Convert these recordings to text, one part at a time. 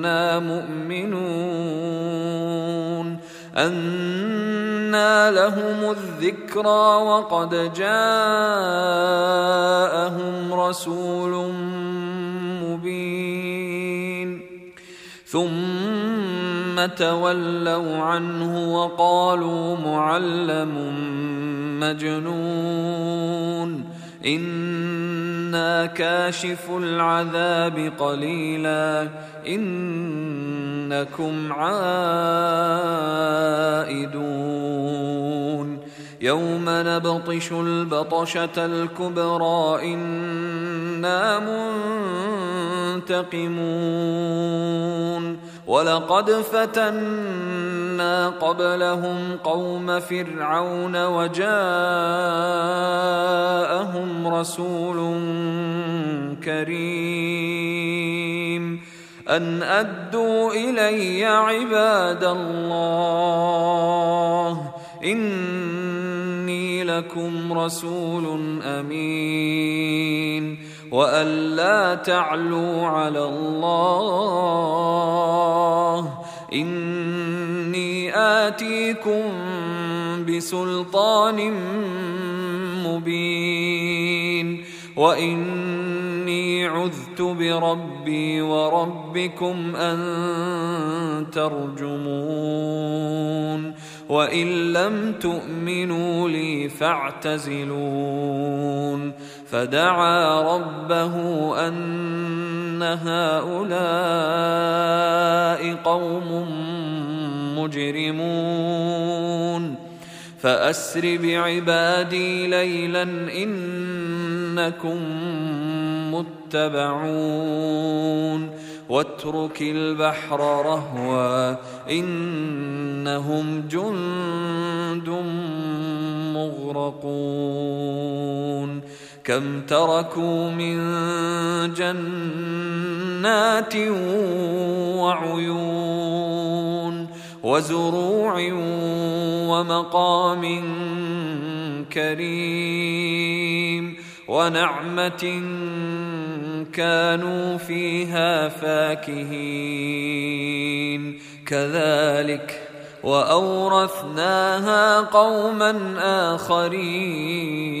إنا مؤمنون أنى لهم الذكرى وقد جاءهم رسول مبين ثم تولوا عنه وقالوا معلم مجنون أنا كاشف العذاب قليلا انكم عائدون يوم نبطش البطشه الكبرى أنا منتقمون ولقد فتنا قبلهم قوم فرعون وجاءهم رسول كريم. ان ادوا الي عباد الله اني لكم رسول امين. وأن لا تعلوا على الله إني آتيكم بسلطان مبين وإني عذت بربي وربكم أن ترجمون وإن لم تؤمنوا لي فاعتزلون فدعا ربه أن هؤلاء قوم مجرمون. فأسر بعبادي ليلا إنكم متبعون. واترك البحر رهوا إنهم جند مغرقون. كم تركوا من جنات وعيون وزروع ومقام كريم ونعمة كانوا فيها فاكهين. كذلك وأورثناها قوما آخرين.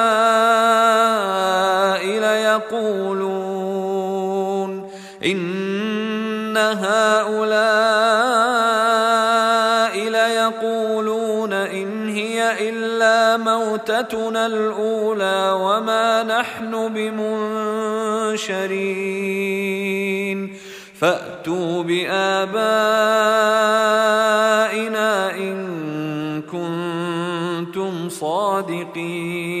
ليقولون إن هؤلاء ليقولون إن هي إلا موتتنا الأولى وما نحن بمنشرين فأتوا بآبائنا إن كنتم صادقين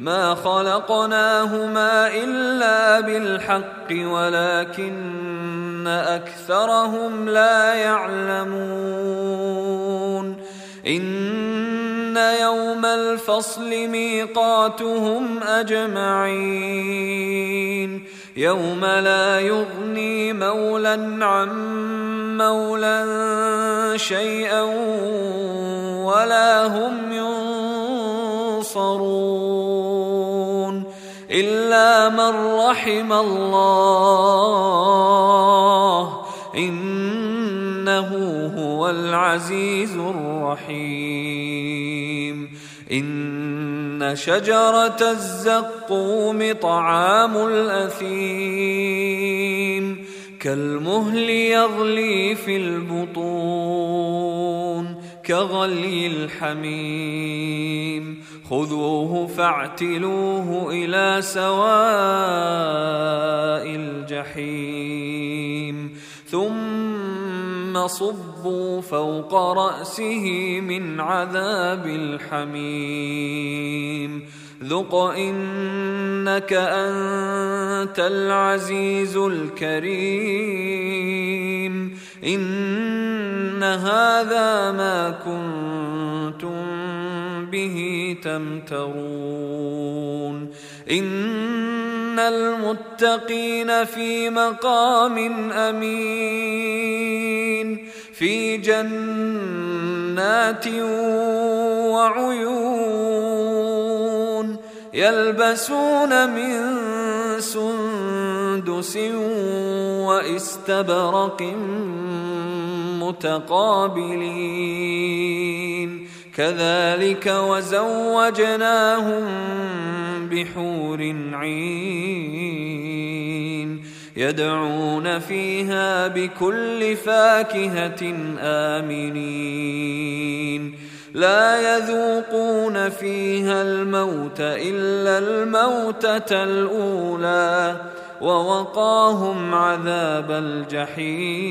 ما خلقناهما إلا بالحق ولكن أكثرهم لا يعلمون. إن يوم الفصل ميقاتهم أجمعين. يوم لا يغني مولى عن مولى شيئا ولا هم ينصرون. الا من رحم الله انه هو العزيز الرحيم ان شجره الزقوم طعام الاثيم كالمهل يغلي في البطون كغلي الحميم خذوه فاعتلوه إلى سواء الجحيم. ثم صبوا فوق رأسه من عذاب الحميم. ذق إنك أنت العزيز الكريم. إن هذا ما كنتم به تمترون. إن المتقين في مقام أمين. في جنات وعيون يلبسون من سندس واستبرق متقابلين. كذلك وزوجناهم بحور عين يدعون فيها بكل فاكهة آمنين. لا يذوقون فيها الموت إلا الموتة الأولى ووقاهم عذاب الجحيم.